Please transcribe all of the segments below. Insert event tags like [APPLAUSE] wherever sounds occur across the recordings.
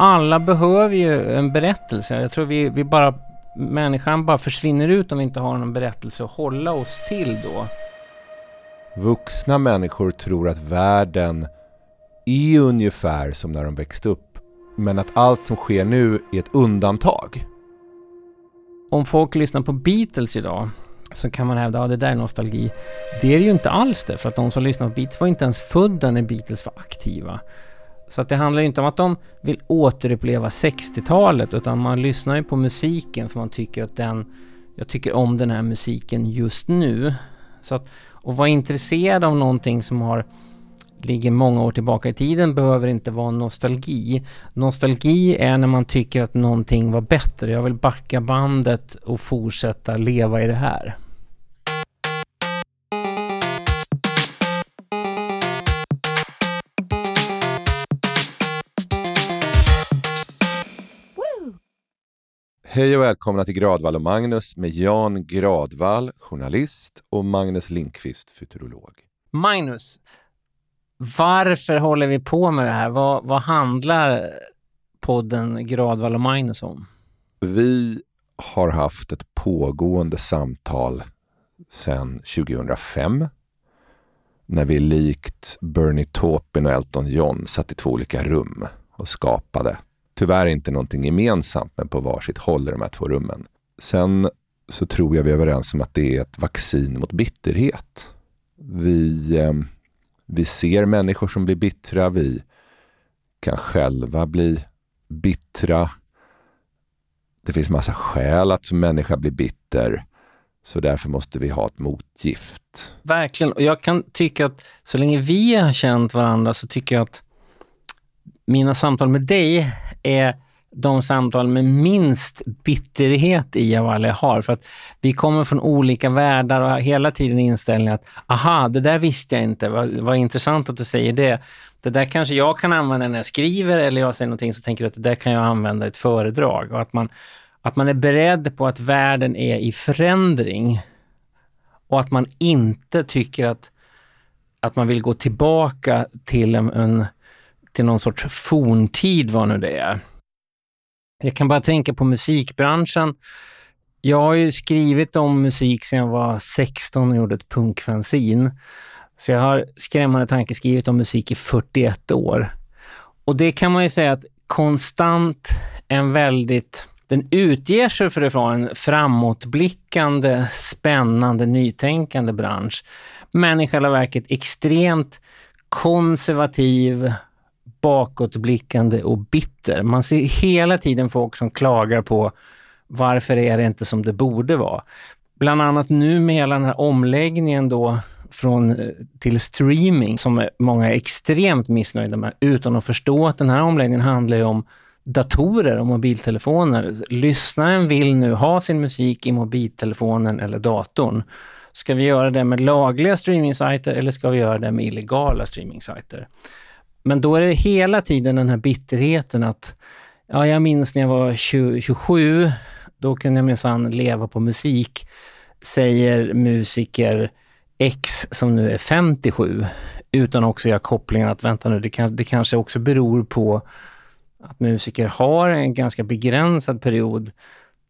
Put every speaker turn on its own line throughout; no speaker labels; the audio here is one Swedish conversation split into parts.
alla behöver ju en berättelse. Jag tror vi, vi bara, människan bara försvinner ut om vi inte har någon berättelse att hålla oss till då.
Vuxna människor tror att världen är ungefär som när de växte upp. Men att allt som sker nu är ett undantag.
Om folk lyssnar på Beatles idag så kan man hävda att ja, det där är nostalgi. Det är ju inte alls det, för att de som lyssnar på Beatles var inte ens födda när Beatles var aktiva. Så att det handlar ju inte om att de vill återuppleva 60-talet utan man lyssnar ju på musiken för man tycker att den, jag tycker om den här musiken just nu. Så att, och vara intresserad av någonting som har ligger många år tillbaka i tiden behöver inte vara nostalgi. Nostalgi är när man tycker att någonting var bättre. Jag vill backa bandet och fortsätta leva i det här.
Hej och välkomna till Gradvall och Magnus med Jan Gradvall, journalist och Magnus Linkvist, futurolog.
Magnus, varför håller vi på med det här? Vad, vad handlar podden Gradvall och Magnus om?
Vi har haft ett pågående samtal sedan 2005 när vi likt Bernie Taupin och Elton John satt i två olika rum och skapade tyvärr inte någonting gemensamt, men på varsitt håll i de här två rummen. Sen så tror jag vi är överens om att det är ett vaccin mot bitterhet. Vi, eh, vi ser människor som blir bittra, vi kan själva bli bittra. Det finns massa skäl att som människa bli bitter. Så därför måste vi ha ett motgift.
Verkligen. Och jag kan tycka att så länge vi har känt varandra så tycker jag att mina samtal med dig är de samtal med minst bitterhet i av alla jag har. För att vi kommer från olika världar och har hela tiden inställningen att aha, det där visste jag inte, vad, vad intressant att du säger det. Det där kanske jag kan använda när jag skriver eller jag säger någonting så tänker du att det där kan jag använda i ett föredrag. Och att man, att man är beredd på att världen är i förändring och att man inte tycker att, att man vill gå tillbaka till en, en till någon sorts forntid, vad nu det är. Jag kan bara tänka på musikbranschen. Jag har ju skrivit om musik sedan jag var 16 och gjorde ett punkfanzin. Så jag har skrämmande tanke skrivit om musik i 41 år. Och det kan man ju säga att konstant en väldigt... Den utger sig för att vara en framåtblickande, spännande, nytänkande bransch. Men i själva verket extremt konservativ, bakåtblickande och bitter. Man ser hela tiden folk som klagar på varför är det inte som det borde vara. Bland annat nu med hela den här omläggningen då från, eh, till streaming som många är extremt missnöjda med utan att förstå att den här omläggningen handlar ju om datorer och mobiltelefoner. Lyssnaren vill nu ha sin musik i mobiltelefonen eller datorn. Ska vi göra det med lagliga streamingsajter eller ska vi göra det med illegala streamingsajter? Men då är det hela tiden den här bitterheten att, ja, jag minns när jag var 20, 27, då kunde jag minsann leva på musik, säger musiker X som nu är 57, utan också göra kopplingen att vänta nu, det, kan, det kanske också beror på att musiker har en ganska begränsad period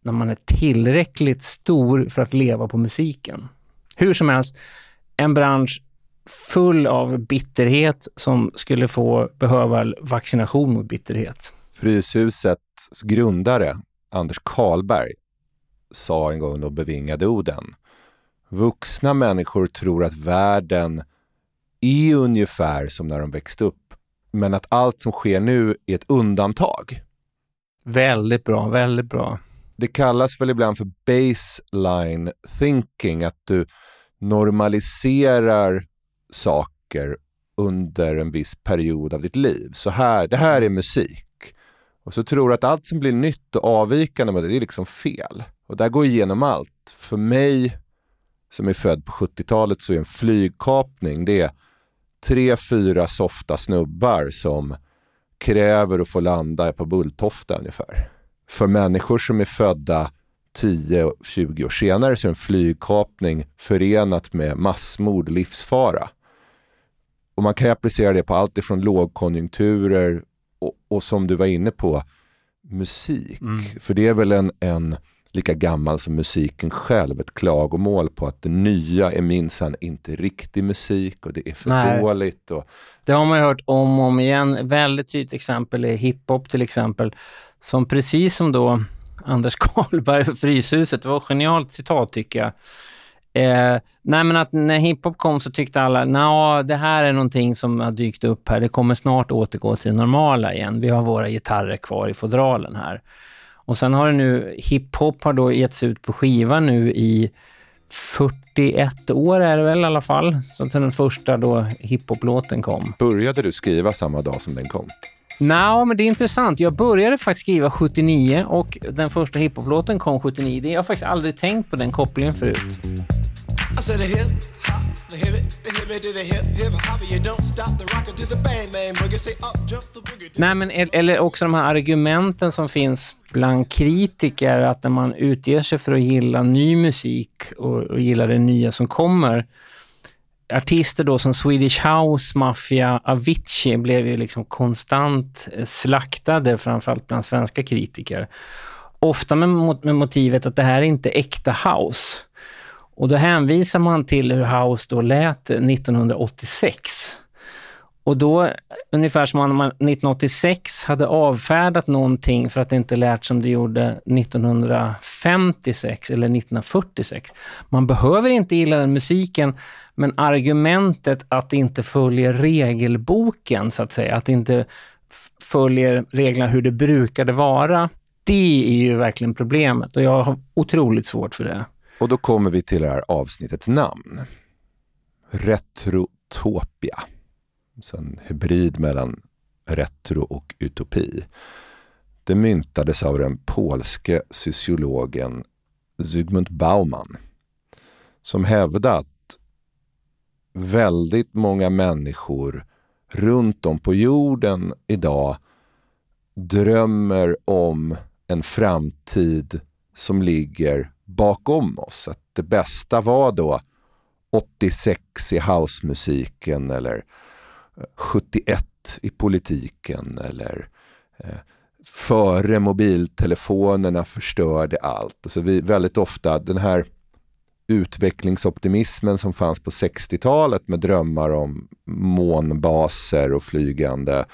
när man är tillräckligt stor för att leva på musiken. Hur som helst, en bransch full av bitterhet som skulle få behöva vaccination mot bitterhet.
Fryshusets grundare, Anders Karlberg, sa en gång de bevingade orden. Vuxna människor tror att världen är ungefär som när de växte upp, men att allt som sker nu är ett undantag.
Väldigt bra, väldigt bra.
Det kallas väl ibland för baseline thinking, att du normaliserar saker under en viss period av ditt liv. Så här, det här är musik. Och så tror du att allt som blir nytt och avvikande med det, det är liksom fel. Och där går igenom allt. För mig som är född på 70-talet så är en flygkapning, det är tre, fyra softa snubbar som kräver att få landa på Bulltofta ungefär. För människor som är födda 10-20 år senare så är en flygkapning förenat med massmord, livsfara. Och man kan applicera det på allt ifrån lågkonjunkturer och, och som du var inne på, musik. Mm. För det är väl en, en lika gammal som musiken själv, ett klagomål på att det nya är minsann inte riktig musik och det är för Nej. dåligt. Och...
Det har man ju hört om och om igen. Väldigt tydligt exempel är hiphop till exempel, som precis som då Anders Karlberg Fryshuset, det var ett genialt citat tycker jag. Eh, nej men att när hiphop kom så tyckte alla, att det här är någonting som har dykt upp här, det kommer snart återgå till det normala igen. Vi har våra gitarrer kvar i fodralen här. Och sen har det nu, hiphop har då getts ut på skiva nu i 41 år är det väl i alla fall, så att den första då hiphop-låten kom.
Började du skriva samma dag som den kom?
Nej, no, men det är intressant. Jag började faktiskt skriva 79 och den första hiphop-låten kom 79. Jag har faktiskt aldrig tänkt på den kopplingen förut.
I said a hip hop, the hip it, the hip it, the hip hip hop, you don't stop the rocket to the bang bang boogie, say up jump the boogie.
Nej, men eller också de här argumenten som finns bland kritiker att när man utger sig för att gilla ny musik och, och gilla det nya som kommer. Artister då som Swedish House Mafia, Avicii blev ju liksom konstant eh, slaktade, framförallt bland svenska kritiker. Ofta med, med motivet att det här är inte äkta house. Och då hänvisar man till hur house då lät 1986. Och då, ungefär som om man 1986 hade avfärdat någonting för att det inte lät som det gjorde 1956 eller 1946. Man behöver inte gilla den musiken, men argumentet att det inte följer regelboken, så att säga, att det inte följer reglerna hur det brukade vara, det är ju verkligen problemet och jag har otroligt svårt för det.
Och då kommer vi till det här avsnittets namn. Retrotopia. Så en hybrid mellan retro och utopi. Det myntades av den polske sociologen Zygmunt Bauman som hävdade att väldigt många människor runt om på jorden idag drömmer om en framtid som ligger bakom oss. Att det bästa var då 86 i housemusiken eller eh, 71 i politiken eller eh, före mobiltelefonerna förstörde allt. Alltså vi, väldigt ofta den här utvecklingsoptimismen som fanns på 60-talet med drömmar om månbaser och flygande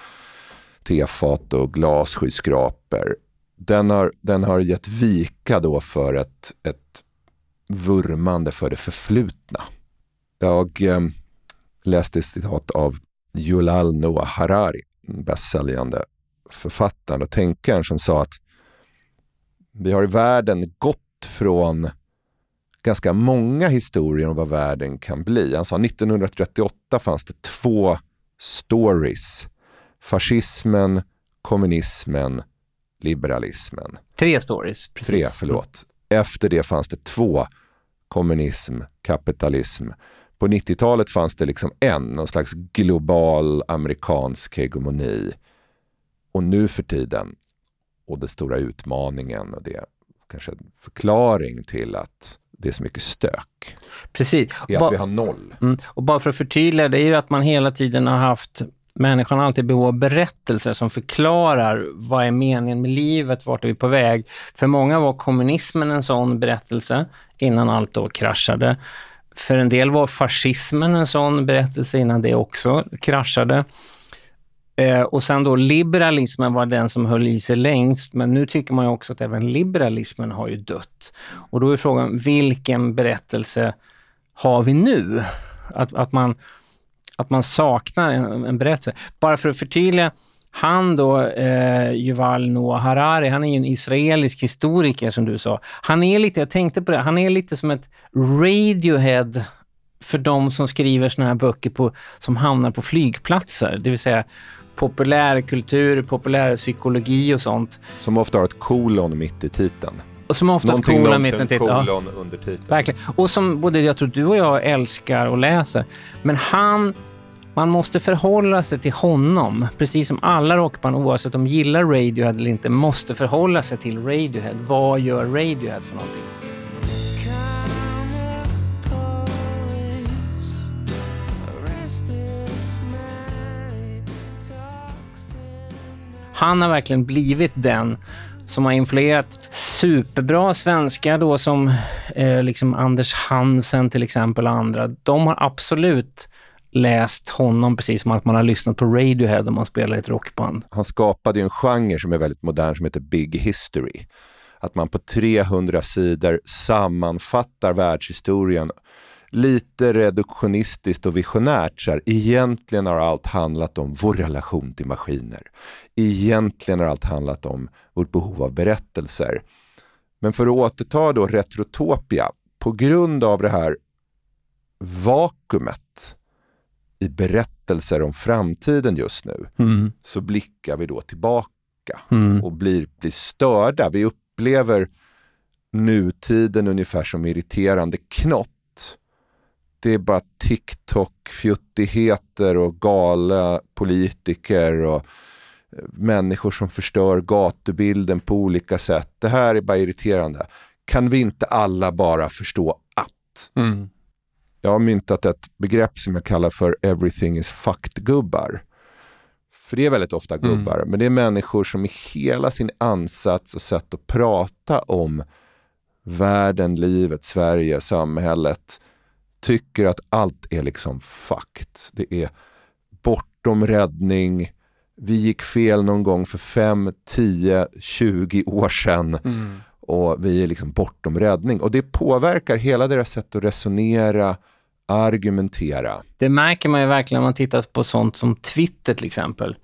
tefat och glasskyskrapor den har, den har gett vika då för ett, ett vurmande för det förflutna. Jag eh, läste ett citat av Yulal Noah Harari, bästsäljande författaren och tänkaren som sa att vi har i världen gått från ganska många historier om vad världen kan bli. Han sa 1938 fanns det två stories. Fascismen, kommunismen liberalismen.
Tre stories.
Precis. Tre, förlåt. Efter det fanns det två, kommunism, kapitalism. På 90-talet fanns det liksom en, någon slags global amerikansk hegemoni. Och nu för tiden, och den stora utmaningen och det kanske en förklaring till att det är så mycket stök.
Precis.
Är att vi har noll.
Mm. Och bara för att förtydliga, det är ju att man hela tiden har haft människan har alltid behov av berättelser som förklarar vad är meningen med livet, vart är vi på väg. För många var kommunismen en sån berättelse innan allt då kraschade. För en del var fascismen en sån berättelse innan det också kraschade. Eh, och sen då liberalismen var den som höll i sig längst, men nu tycker man ju också att även liberalismen har ju dött. Och då är frågan, vilken berättelse har vi nu? Att, att man att man saknar en, en berättelse. Bara för att förtydliga, han då, eh, Yuval Noah Harari, han är ju en israelisk historiker som du sa. Han är lite, jag tänkte på det, han är lite som ett Radiohead för de som skriver såna här böcker på, som hamnar på flygplatser, det vill säga populärkultur, populärpsykologi och sånt.
Som ofta har ett kolon mitt i titeln.
Och som ofta
Någonting
kolon mitt i titeln.
Ja. under titeln.
Verkligen. Och som både jag tror du och jag älskar och läser. Men han man måste förhålla sig till honom, precis som alla rockband oavsett om de gillar Radiohead eller inte, måste förhålla sig till Radiohead. Vad gör Radiohead för någonting? Han har verkligen blivit den som har influerat superbra svenskar då som eh, liksom Anders Hansen till exempel och andra. De har absolut läst honom precis som att man har lyssnat på Radiohead om man spelar i ett rockband.
Han skapade ju en genre som är väldigt modern som heter Big History. Att man på 300 sidor sammanfattar världshistorien lite reduktionistiskt och visionärt. Så här, egentligen har allt handlat om vår relation till maskiner. Egentligen har allt handlat om vårt behov av berättelser. Men för att återta då Retrotopia, på grund av det här vakuumet i berättelser om framtiden just nu, mm. så blickar vi då tillbaka mm. och blir, blir störda. Vi upplever nutiden ungefär som irriterande knott det är bara TikTok-fjuttigheter och galna politiker och eh, människor som förstör gatubilden på olika sätt. Det här är bara irriterande. Kan vi inte alla bara förstå att? Mm. Jag har myntat ett begrepp som jag kallar för everything is fucked-gubbar. För det är väldigt ofta mm. gubbar, mm. men det är människor som i hela sin ansats och sätt att prata om världen, livet, Sverige, samhället tycker att allt är liksom fakt. Det är bortom räddning. Vi gick fel någon gång för 5, 10, 20 år sedan. Mm. Och vi är liksom bortom räddning. Och det påverkar hela deras sätt att resonera, argumentera.
Det märker man ju verkligen om man tittar på sånt som Twitter till exempel.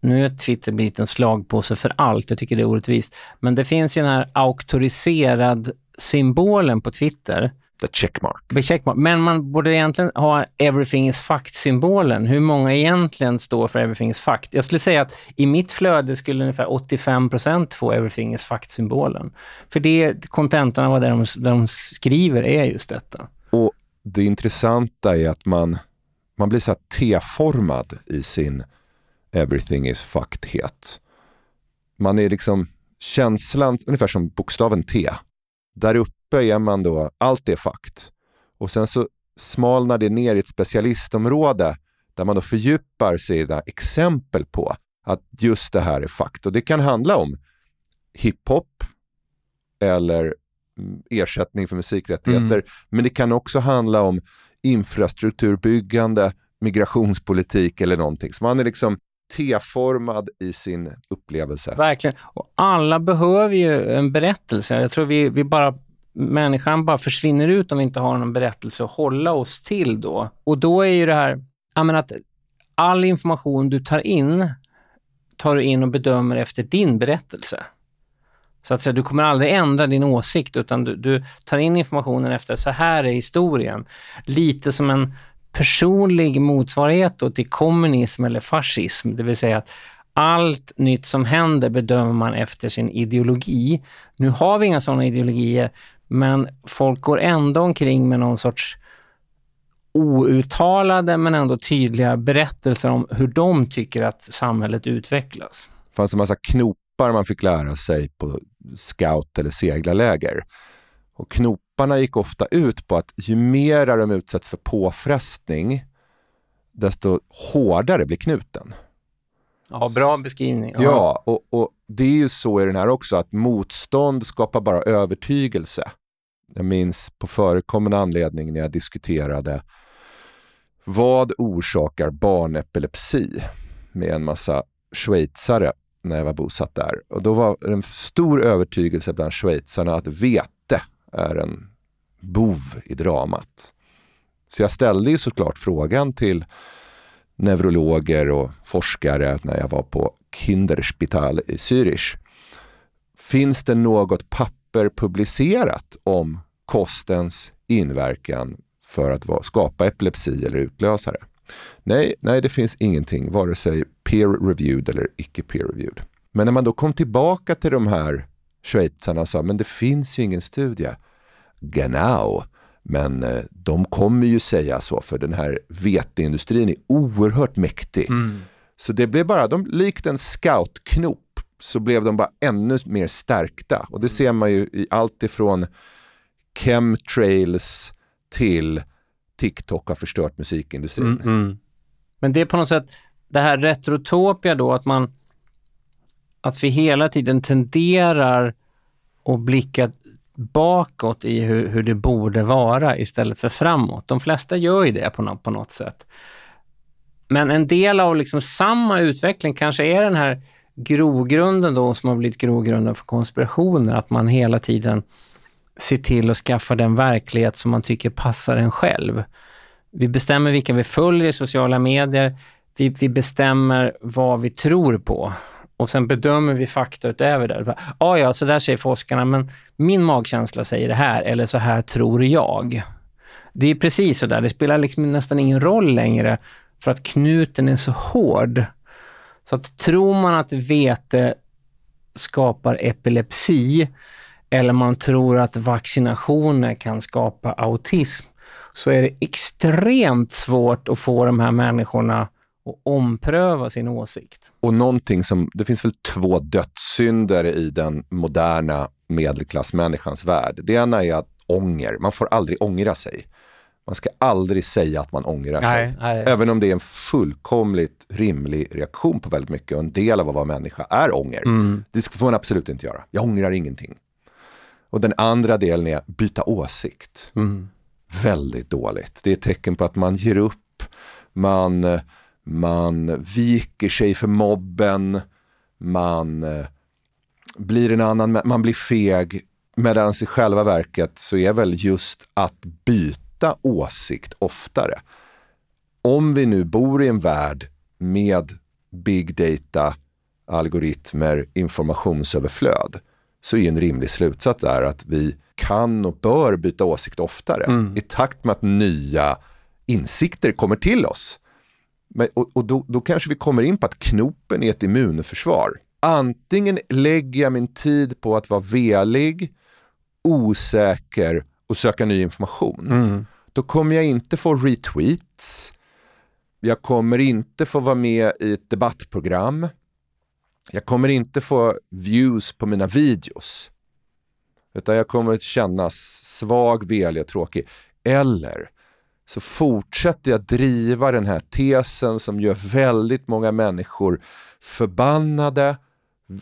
Nu är Twitter blivit en slagpåse för allt. Jag tycker det är orättvist. Men det finns ju den här auktoriserad symbolen på Twitter
the checkmark.
Checkmark. Men man borde egentligen ha everything is fact-symbolen. Hur många egentligen står för everything is fact? Jag skulle säga att i mitt flöde skulle ungefär 85% få everything is fact-symbolen. För det, kontentan av vad de, de skriver är just detta.
Och det intressanta är att man, man blir så här T-formad i sin everything is fact-het. Man är liksom känslan, ungefär som bokstaven T. Där uppe är man då, allt är fakt. Och sen så smalnar det ner i ett specialistområde där man då fördjupar sina exempel på att just det här är fakt. Och det kan handla om hiphop eller mm, ersättning för musikrättigheter. Mm. Men det kan också handla om infrastrukturbyggande, migrationspolitik eller någonting. Så man är liksom T-formad i sin upplevelse.
Verkligen. Och alla behöver ju en berättelse. Jag tror vi, vi bara människan bara försvinner ut om vi inte har någon berättelse att hålla oss till då. Och då är ju det här, menar att all information du tar in, tar du in och bedömer efter din berättelse. Så att säga, du kommer aldrig ändra din åsikt utan du, du tar in informationen efter så här är historien. Lite som en personlig motsvarighet då till kommunism eller fascism, det vill säga att allt nytt som händer bedömer man efter sin ideologi. Nu har vi inga sådana ideologier, men folk går ändå omkring med någon sorts outtalade men ändå tydliga berättelser om hur de tycker att samhället utvecklas.
Det fanns en massa knopar man fick lära sig på scout eller seglarläger. Och knoparna gick ofta ut på att ju mer de utsätts för påfrestning, desto hårdare blir knuten.
Ja, bra beskrivning.
Ja, ja och, och, det är ju så i den här också, att motstånd skapar bara övertygelse. Jag minns på förekommande anledning när jag diskuterade vad orsakar barnepilepsi med en massa schweizare när jag var bosatt där. Och då var det en stor övertygelse bland schweizarna att vete är en bov i dramat. Så jag ställde ju såklart frågan till neurologer och forskare när jag var på Kinderspital i Zürich. Finns det något papper publicerat om kostens inverkan för att skapa epilepsi eller utlösa det? Nej, nej, det finns ingenting, vare sig peer-reviewed eller icke peer-reviewed. Men när man då kom tillbaka till de här schweizarna och sa, men det finns ju ingen studie. Genau, men eh, de kommer ju säga så, för den här veteindustrin är oerhört mäktig. Mm. Så det blev bara, de, likt en scoutknop, så blev de bara ännu mer stärkta. Och det ser man ju i allt ifrån chemtrails till TikTok har förstört musikindustrin. Mm, mm.
Men det är på något sätt, det här retrotopia då, att man att vi hela tiden tenderar att blicka bakåt i hur, hur det borde vara istället för framåt. De flesta gör ju det på något, på något sätt. Men en del av liksom samma utveckling kanske är den här grogrunden då som har blivit grogrunden för konspirationer, att man hela tiden ser till att skaffa den verklighet som man tycker passar en själv. Vi bestämmer vilka vi följer i sociala medier, vi, vi bestämmer vad vi tror på och sen bedömer vi fakta utöver det. Ja, ah, ja, så där säger forskarna, men min magkänsla säger det här, eller så här tror jag. Det är precis så där. Det spelar liksom nästan ingen roll längre för att knuten är så hård. Så att tror man att vete skapar epilepsi eller man tror att vaccinationer kan skapa autism så är det extremt svårt att få de här människorna och ompröva sin åsikt.
Och någonting som, det finns väl två dödssynder i den moderna medelklassmänniskans värld. Det ena är att ånger, man får aldrig ångra sig. Man ska aldrig säga att man ångrar nej, sig. Nej. Även om det är en fullkomligt rimlig reaktion på väldigt mycket och en del av att vara människa är ånger. Mm. Det får man absolut inte göra. Jag ångrar ingenting. Och den andra delen är byta åsikt. Mm. Väldigt dåligt. Det är ett tecken på att man ger upp, man eh, man viker sig för mobben, man eh, blir en annan, man blir feg. Medan i själva verket så är väl just att byta åsikt oftare. Om vi nu bor i en värld med big data, algoritmer, informationsöverflöd så är en rimlig slutsats där att vi kan och bör byta åsikt oftare mm. i takt med att nya insikter kommer till oss. Men, och, och då, då, kanske vi kommer in på att knopen är ett immunförsvar. Antingen lägger jag min tid på att vara velig, osäker och söka ny information. Mm. Då kommer jag inte få retweets. Jag kommer inte få vara med i ett debattprogram. Jag kommer inte få views på mina videos. Utan jag kommer att kännas svag, velig och tråkig. Eller så fortsätter jag driva den här tesen som gör väldigt många människor förbannade.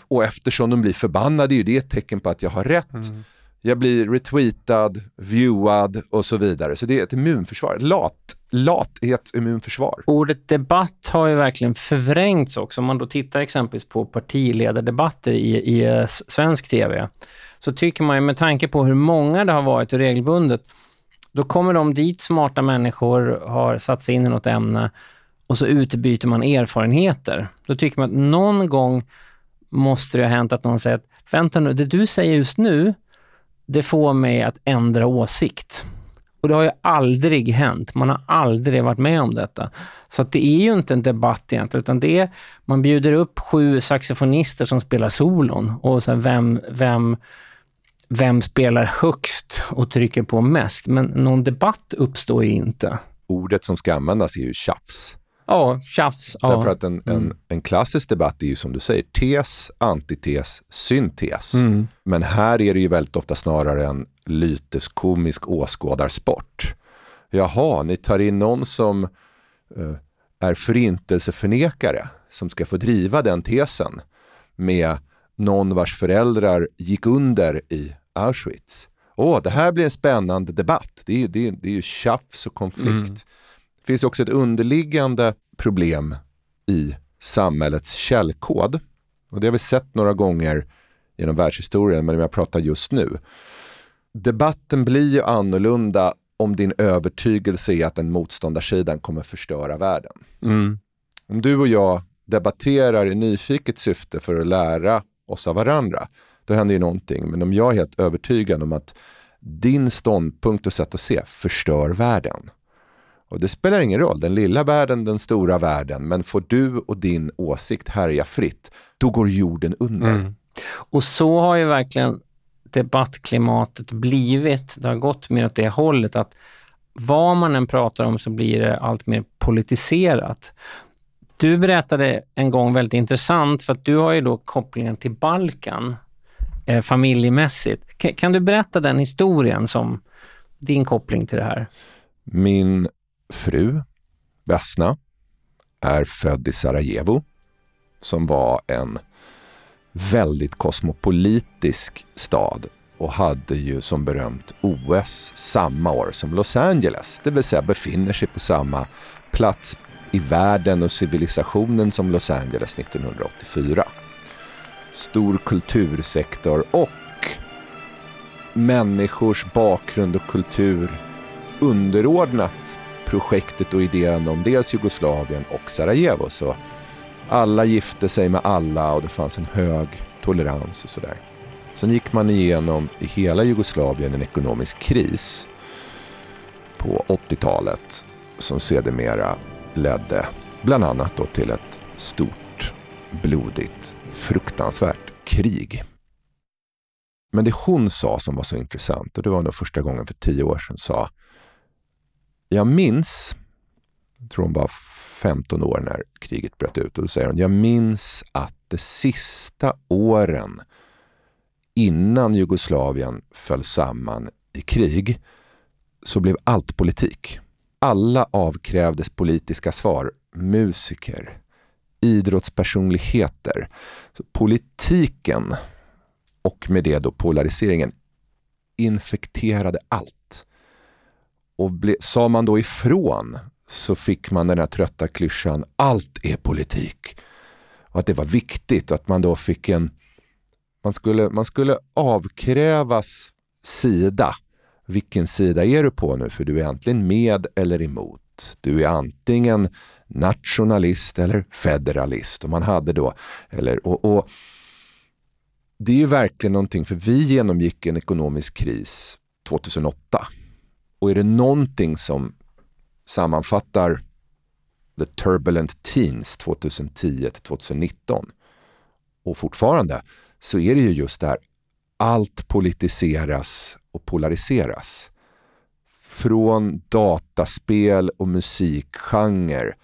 Och eftersom de blir förbannade är det ett tecken på att jag har rätt. Mm. Jag blir retweetad, viewad och så vidare. Så det är ett immunförsvar, lat, lathet immunförsvar.
Ordet debatt har ju verkligen förvrängts också. Om man då tittar exempelvis på partiledardebatter i, i eh, svensk tv så tycker man ju med tanke på hur många det har varit och regelbundet då kommer de dit, smarta människor, har satt sig in i något ämne och så utbyter man erfarenheter. Då tycker man att någon gång måste det ha hänt att någon säger att vänta nu, det du säger just nu, det får mig att ändra åsikt. Och det har ju aldrig hänt. Man har aldrig varit med om detta. Så det är ju inte en debatt egentligen, utan det är, man bjuder upp sju saxofonister som spelar solon och sen vem, vem vem spelar högst och trycker på mest, men någon debatt uppstår ju inte.
Ordet som ska användas är ju tjafs.
Ja, tjafs.
Därför att en, mm. en, en, klassisk debatt är ju som du säger tes, antites, syntes. Mm. Men här är det ju väldigt ofta snarare en lyteskomisk åskådarsport. Jaha, ni tar in någon som uh, är förintelseförnekare som ska få driva den tesen med någon vars föräldrar gick under i Auschwitz. Åh, det här blir en spännande debatt. Det är, det är, det är ju tjafs och konflikt. Mm. Det finns också ett underliggande problem i samhällets källkod. Och det har vi sett några gånger genom världshistorien, men jag pratar just nu. Debatten blir ju annorlunda om din övertygelse är att den motståndarsidan kommer förstöra världen. Mm. Om du och jag debatterar i nyfiket syfte för att lära oss av varandra, då händer ju någonting. Men om jag är helt övertygad om att din ståndpunkt och sätt att se förstör världen. Och det spelar ingen roll, den lilla världen, den stora världen, men får du och din åsikt härja fritt, då går jorden under. Mm.
Och så har ju verkligen debattklimatet blivit. Det har gått mer åt det hållet att vad man än pratar om så blir det allt mer politiserat. Du berättade en gång väldigt intressant, för att du har ju då kopplingen till Balkan eh, familjemässigt. Kan, kan, du berätta den historien som din koppling till det här?
Min fru, Vesna, är född i Sarajevo som var en väldigt kosmopolitisk stad och hade ju som berömt OS samma år som Los Angeles, det vill säga befinner sig på samma plats i världen och civilisationen som Los Angeles 1984. Stor kultursektor och människors bakgrund och kultur underordnat projektet och idén om dels Jugoslavien och Sarajevo. Så alla gifte sig med alla och det fanns en hög tolerans och sådär. Sen gick man igenom i hela Jugoslavien en ekonomisk kris på 80-talet som sedermera ledde bland annat då till ett stort, blodigt, fruktansvärt krig. Men det hon sa som var så intressant, och det var nog första gången för tio år sedan, sa Jag minns, jag tror hon var 15 år när kriget bröt ut, och då säger hon Jag minns att de sista åren innan Jugoslavien föll samman i krig så blev allt politik. Alla avkrävdes politiska svar. Musiker, idrottspersonligheter. Så politiken och med det då polariseringen infekterade allt. Och ble, sa man då ifrån så fick man den här trötta klyschan allt är politik. Och att det var viktigt att man då fick en man skulle, man skulle avkrävas sida. Vilken sida är du på nu? För du är antingen med eller emot. Du är antingen nationalist eller federalist. Och man hade då, eller, och, och det är ju verkligen någonting, för vi genomgick en ekonomisk kris 2008. Och är det någonting som sammanfattar the turbulent teens 2010 2019 och fortfarande så är det ju just där allt politiseras och polariseras. Från dataspel och musikgenre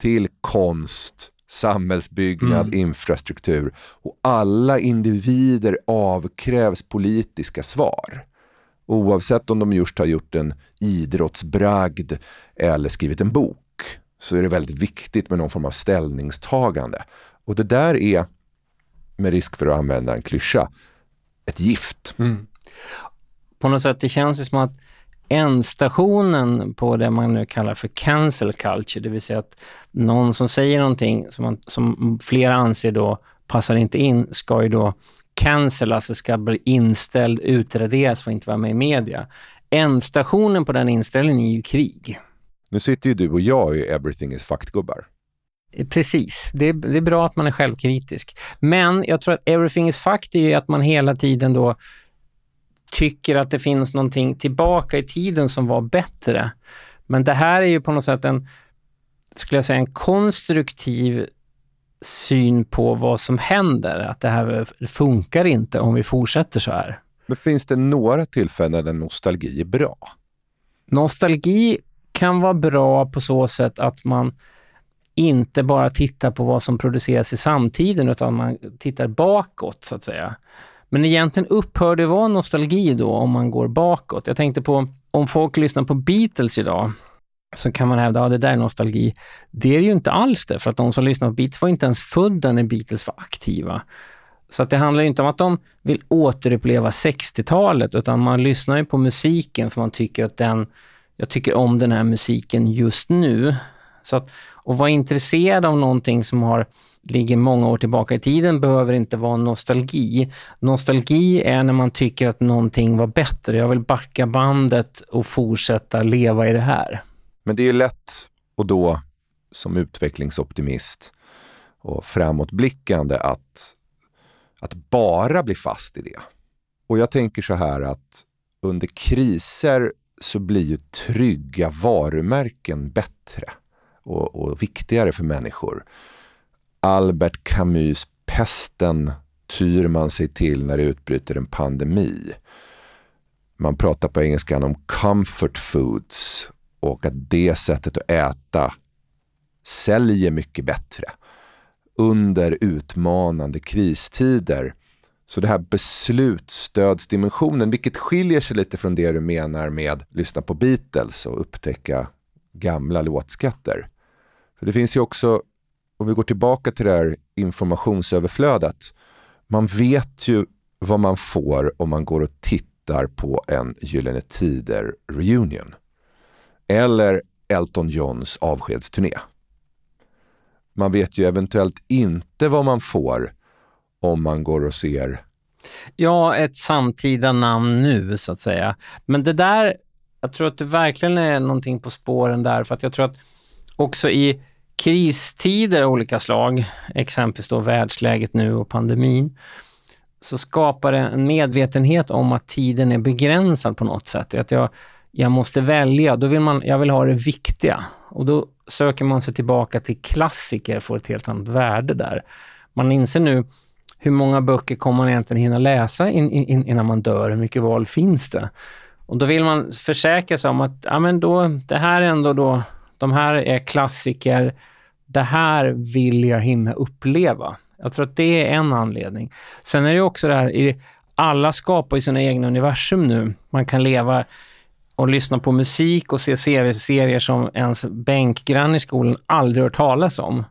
till konst, samhällsbyggnad, mm. infrastruktur. Och alla individer avkrävs politiska svar. Oavsett om de just har gjort en idrottsbragd eller skrivit en bok så är det väldigt viktigt med någon form av ställningstagande. Och det där är med risk för att använda en klyscha, ett gift. Mm.
På något sätt, det känns ju som att ändstationen på det man nu kallar för cancel culture, det vill säga att någon som säger någonting som, man, som flera anser då passar inte in, ska ju då cancel, alltså ska bli inställd, utraderas, får inte vara med i media. Ändstationen på den inställningen är ju krig.
Nu sitter ju du och jag i Everything is fucked-gubbar.
Precis. Det är, det är bra att man är självkritisk. Men jag tror att everything is fact är att man hela tiden då tycker att det finns någonting tillbaka i tiden som var bättre. Men det här är ju på något sätt en, skulle jag säga, en konstruktiv syn på vad som händer. Att det här funkar inte om vi fortsätter så här.
Men finns det några tillfällen där nostalgi är bra?
Nostalgi kan vara bra på så sätt att man inte bara tittar på vad som produceras i samtiden utan man tittar bakåt så att säga. Men egentligen upphör det vara nostalgi då om man går bakåt. Jag tänkte på om folk lyssnar på Beatles idag så kan man hävda att ja, det där är nostalgi. Det är ju inte alls det, för att de som lyssnar på Beatles var inte ens födda när Beatles var aktiva. Så att det handlar inte om att de vill återuppleva 60-talet, utan man lyssnar ju på musiken för man tycker att den, jag tycker om den här musiken just nu. Så att och vara intresserad av någonting som har ligger många år tillbaka i tiden behöver inte vara nostalgi. Nostalgi är när man tycker att någonting var bättre. Jag vill backa bandet och fortsätta leva i det här.
Men det är ju lätt och då som utvecklingsoptimist och framåtblickande att, att bara bli fast i det. Och jag tänker så här att under kriser så blir ju trygga varumärken bättre och, och viktigare för människor. Albert Camus Pesten tyr man sig till när det utbryter en pandemi. Man pratar på engelska om comfort foods och att det sättet att äta säljer mycket bättre under utmanande kristider. Så det här beslutsstödsdimensionen, vilket skiljer sig lite från det du menar med lyssna på Beatles och upptäcka gamla låtskatter. För det finns ju också, om vi går tillbaka till det här informationsöverflödet, Man vet ju vad man får om man går och tittar på en Gyllene Tider reunion. Eller Elton Johns avskedsturné. Man vet ju eventuellt inte vad man får om man går och ser
Ja, ett samtida namn nu så att säga. Men det där, jag tror att det verkligen är någonting på spåren där för att jag tror att också i kristider av olika slag, exempelvis då världsläget nu och pandemin, så skapar det en medvetenhet om att tiden är begränsad på något sätt. Att jag, jag måste välja, då vill man, jag vill ha det viktiga. Och då söker man sig tillbaka till klassiker och får ett helt annat värde där. Man inser nu hur många böcker kommer man egentligen hinna läsa in, in, innan man dör? Hur mycket val finns det? Och då vill man försäkra sig om att ja, men då, det här är ändå då, de här är klassiker, det här vill jag hinna uppleva. Jag tror att det är en anledning. Sen är det också det här, alla skapar ju sina egna universum nu. Man kan leva och lyssna på musik och se serier som ens bänkgrann i skolan aldrig hört talas om.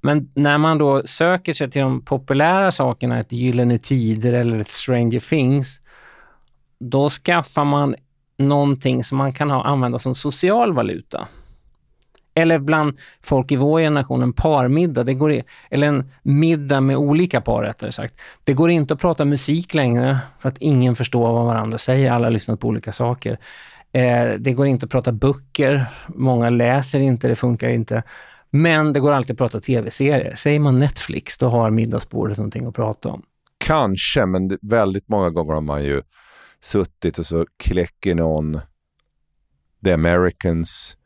Men när man då söker sig till de populära sakerna, ett Gyllene Tider eller ett Stranger Things, då skaffar man någonting som man kan ha, använda som social valuta. Eller bland folk i vår generation, en parmiddag, det går i, eller en middag med olika par rättare sagt. Det går inte att prata musik längre för att ingen förstår vad varandra säger, alla har lyssnat på olika saker. Eh, det går inte att prata böcker, många läser inte, det funkar inte. Men det går alltid att prata tv-serier. Säger man Netflix, då har middagsbordet någonting att prata om.
Kanske, men väldigt många gånger har man ju suttit och så kläcker någon The Americans.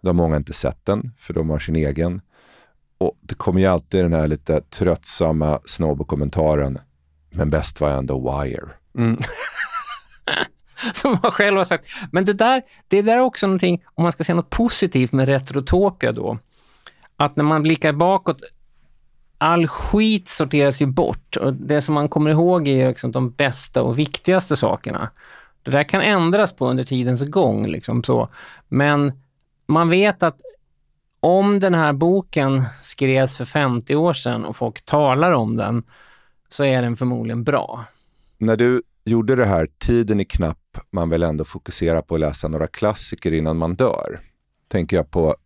Då har många inte sett den, för de har sin egen. Och det kommer ju alltid den här lite tröttsamma snobbkommentaren. Men bäst var ändå Wire. Mm. [LAUGHS]
Som man själv har sagt. Men det där, det där är också någonting, om man ska säga något positivt med Retrotopia då, att när man blickar bakåt, all skit sorteras ju bort och det som man kommer ihåg är liksom de bästa och viktigaste sakerna. Det där kan ändras på under tidens gång. Liksom så. Men man vet att om den här boken skrevs för 50 år sedan och folk talar om den, så är den förmodligen bra.
När du gjorde det här, tiden är knapp, man vill ändå fokusera på att läsa några klassiker innan man dör. Tänker jag på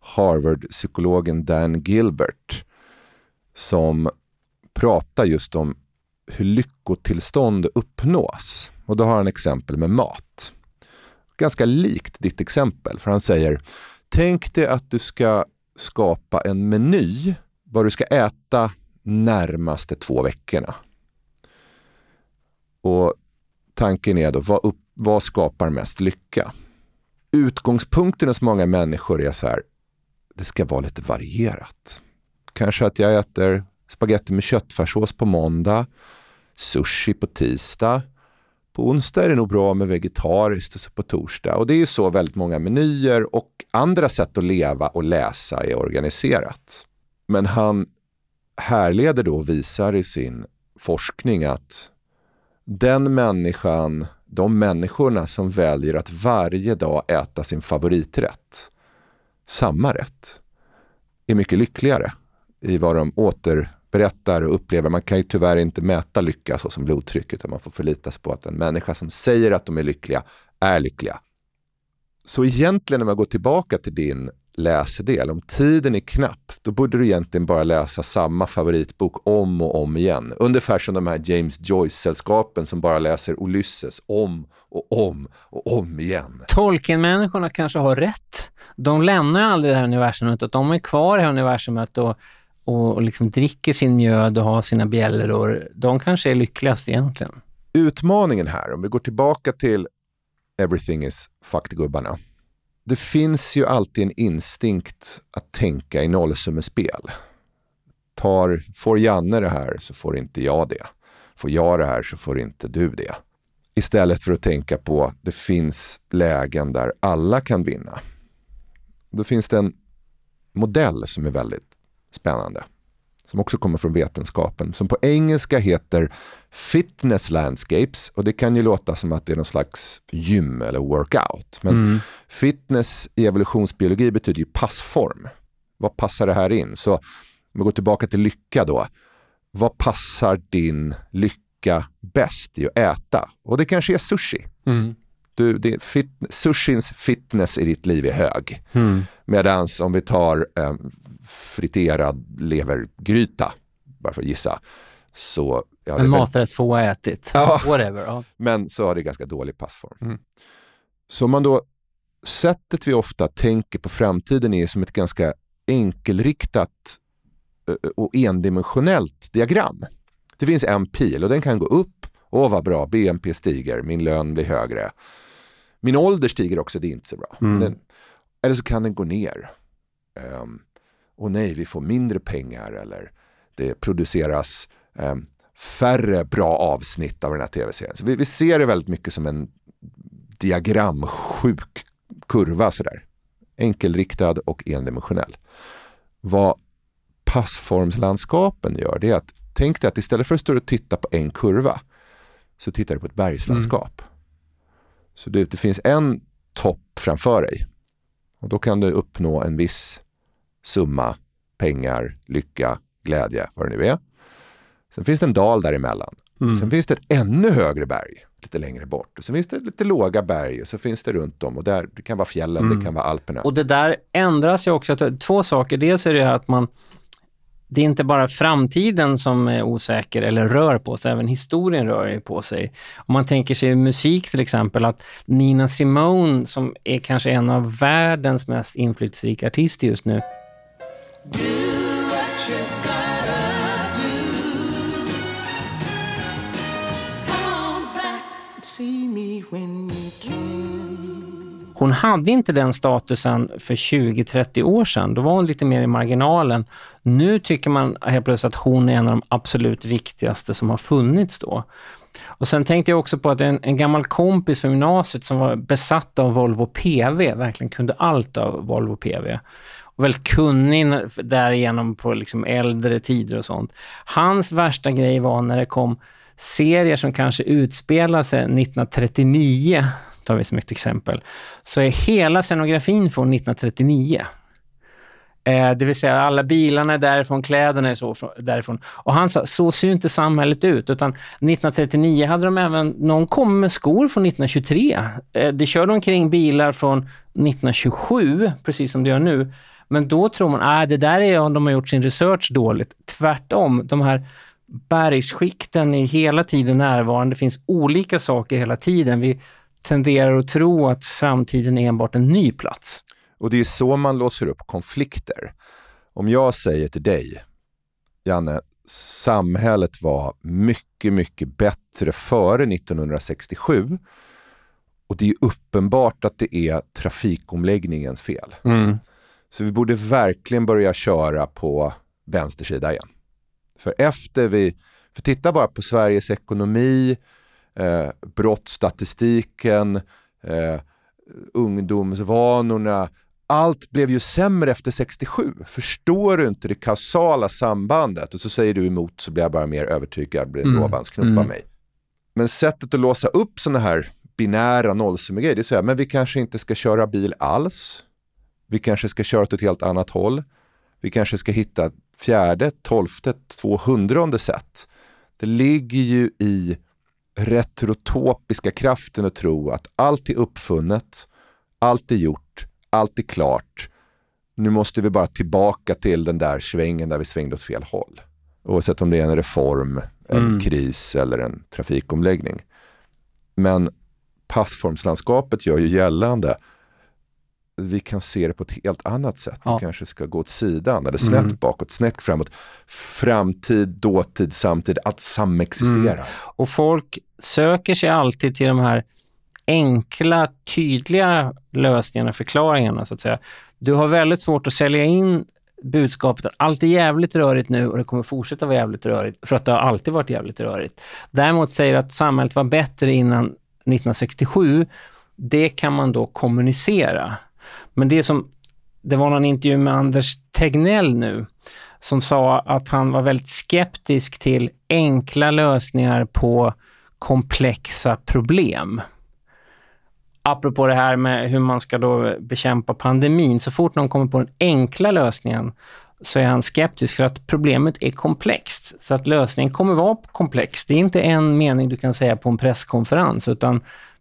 Harvard-psykologen Dan Gilbert som pratar just om hur lyckotillstånd uppnås. Och då har han exempel med mat. Ganska likt ditt exempel, för han säger Tänk dig att du ska skapa en meny vad du ska äta närmaste två veckorna. Och tanken är då, vad, upp, vad skapar mest lycka? Utgångspunkten hos många människor är så här, det ska vara lite varierat. Kanske att jag äter spaghetti med köttfärssås på måndag, sushi på tisdag. På onsdag är det nog bra med vegetariskt och så på torsdag. Och det är så väldigt många menyer och andra sätt att leva och läsa är organiserat. Men han härleder då och visar i sin forskning att den människan, de människorna som väljer att varje dag äta sin favoriträtt samma rätt är mycket lyckligare i vad de berättar och upplever. Man kan ju tyvärr inte mäta lycka så som blodtryck utan man får förlita sig på att en människa som säger att de är lyckliga är lyckliga. Så egentligen när man går tillbaka till din läsedel, om tiden är knapp, då borde du egentligen bara läsa samma favoritbok om och om igen. Ungefär som de här James Joyce-sällskapen som bara läser Ulysses om och om och om igen.
Tolkien-människorna kanske har rätt. De lämnar ju aldrig det här universumet, utan de är kvar i det här universumet och, och, liksom dricker sin mjöd och har sina bjällror. De kanske är lyckligast egentligen.
Utmaningen här, om vi går tillbaka till Everything is fucked-gubbarna det finns ju alltid en instinkt att tänka i nollsummespel. Tar, får Janne det här så får inte jag det. Får jag det här så får inte du det. Istället för att tänka på att det finns lägen där alla kan vinna. Då finns det en modell som är väldigt spännande som också kommer från vetenskapen, som på engelska heter Fitness Landscapes och det kan ju låta som att det är någon slags gym eller workout. Men mm. fitness i evolutionsbiologi betyder ju passform. Vad passar det här in? Så om vi går tillbaka till lycka då. vad passar din lycka bäst i att äta? Och det kanske är sushi.
Mm.
Du, det, fit, sushins fitness i ditt liv är hög.
Mm.
Medan om vi tar eh, friterad levergryta, bara för att gissa, så... Ja,
En maträtt få ha ätit.
Ja.
Whatever. Ja.
men så har det ganska dålig passform.
Mm.
Så man då, sättet vi ofta tänker på framtiden är som ett ganska enkelriktat eh, och endimensionellt diagram. Det finns en pil och den kan gå upp. Åh vad bra, BNP stiger, min lön blir högre. Min ålder stiger också, det är inte så bra.
Mm.
Den, eller så kan den gå ner. Um, och nej, vi får mindre pengar eller det produceras ehm, färre bra avsnitt av den här tv-serien. Så vi, vi ser det väldigt mycket som en diagramsjuk kurva sådär. Enkelriktad och endimensionell. Vad passformslandskapen gör det är att tänk dig att istället för att stå och titta på en kurva så tittar du på ett bergslandskap. Så det, det finns en topp framför dig och då kan du uppnå en viss summa pengar, lycka, glädje, vad det nu är. Sen finns det en dal däremellan.
Mm.
Sen finns det ett ännu högre berg lite längre bort. Och sen finns det lite låga berg och så finns det runt om och där, det kan vara fjällen,
Mm.
det kan vara Alperna.
Och det där ändras ju också. Två saker. Dels är det att man det är inte bara framtiden som är osäker eller rör på sig, även historien rör ju på sig. Om man tänker sig musik till exempel, att Nina Simone som är kanske en av världens mest inflytelserika artister just nu, Hon hade inte den statusen för 20-30 år sedan. Då var hon lite mer i marginalen. Nu tycker man helt plötsligt att hon är en av de absolut viktigaste som har funnits då. Och sen tänkte jag också på att en, en gammal kompis från gymnasiet som var besatt av Volvo PV, verkligen kunde allt av Volvo PV. Och väldigt kunnig därigenom på liksom äldre tider och sånt. Hans värsta grej var när det kom serier som kanske utspelar sig 1939, tar vi som ett exempel, så är hela scenografin från 1939. Eh, det vill säga alla bilarna är därifrån, kläderna är så därifrån. Och han sa, så ser ju inte samhället ut. Utan 1939 hade de även, någon kom med skor från 1923. Eh, det körde omkring bilar från 1927, precis som det gör nu. Men då tror man, att det där är om de har gjort sin research dåligt. Tvärtom, de här bergsskikten är hela tiden närvarande. Det finns olika saker hela tiden. Vi tenderar att tro att framtiden är enbart en ny plats.
Och det är så man låser upp konflikter. Om jag säger till dig, Janne, samhället var mycket, mycket bättre före 1967 och det är uppenbart att det är trafikomläggningens fel.
Mm.
Så vi borde verkligen börja köra på vänster sida igen. För efter vi, för titta bara på Sveriges ekonomi, eh, brottsstatistiken, eh, ungdomsvanorna. Allt blev ju sämre efter 67. Förstår du inte det kausala sambandet? Och så säger du emot så blir jag bara mer övertygad, blir
Mm. Mm.
mig. Men sättet att låsa upp sådana här binära nollsummegrejer, det är så här, men vi kanske inte ska köra bil alls. Vi kanske ska köra åt ett helt annat håll. Vi kanske ska hitta fjärde, tolfte, tvåhundrade sätt. Det ligger ju i retrotopiska kraften att tro att allt är uppfunnet, allt är gjort, allt är klart. Nu måste vi bara tillbaka till den där svängen där vi svängde åt fel håll. Oavsett om det är en reform, en
Mm.
kris eller en trafikomläggning. Men passformslandskapet gör ju gällande vi kan se det på ett helt annat sätt.
Ja.
Vi kanske ska gå åt sidan eller snett
Mm.
bakåt, snett framåt. Framtid, dåtid, samtid, att samexistera.
Mm. Och folk söker sig alltid till de här enkla, tydliga lösningarna, förklaringarna så att säga. Du har väldigt svårt att sälja in budskapet att allt är jävligt rörigt nu och det kommer fortsätta vara jävligt rörigt, för att det har alltid varit jävligt rörigt. Däremot säger att samhället var bättre innan 1967, det kan man då kommunicera. Men det som, det var någon intervju med Anders Tegnell nu, som sa att han var väldigt skeptisk till enkla lösningar på komplexa problem. Apropå det här med hur man ska då bekämpa pandemin, så fort någon kommer på den enkla lösningen, så är han skeptisk för att problemet är komplext. Så att lösningen kommer vara komplex. Det är inte en mening du kan säga på en presskonferens utan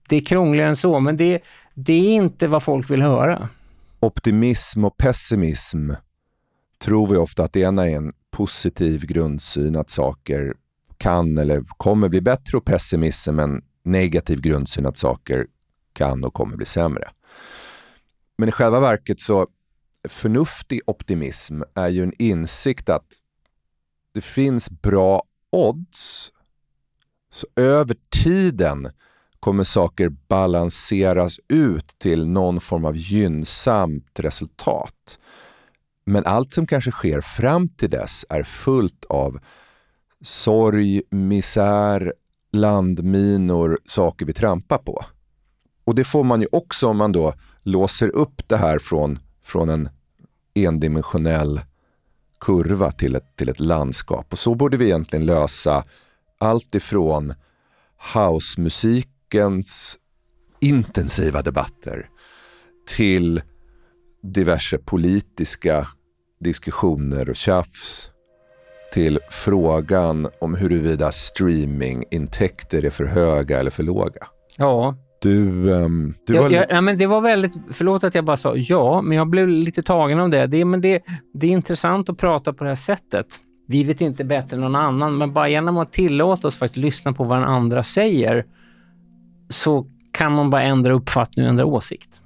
det är krångligare än så. Men det, det är inte vad folk vill höra.
Optimism och pessimism tror vi ofta att det ena är en positiv grundsyn att saker kan eller kommer bli bättre och pessimism en negativ grundsyn att saker kan och kommer bli sämre. Men i själva verket så förnuftig optimism är ju en insikt att det finns bra odds. Så över tiden kommer saker balanseras ut till någon form av gynnsamt resultat. Men allt som kanske sker fram till dess är fullt av sorg, misär, landminor, saker vi trampar på. Och det får man ju också om man då låser upp det här från, från en endimensionell kurva till ett, till ett landskap. Och så borde vi egentligen lösa allt ifrån housemusikens intensiva debatter till diverse politiska diskussioner och tjafs till frågan om huruvida streamingintäkter är för höga eller för låga.
Ja.
Du, um, du
jag,
var...
jag, ja, men det var väldigt, förlåt att jag bara sa ja, men jag blev lite tagen av det. Det, men det, det är intressant att prata på det här sättet. Vi vet inte bättre än någon annan, men bara genom att tillåta oss faktiskt lyssna på vad den andra säger så kan man bara ändra uppfattning och ändra åsikt.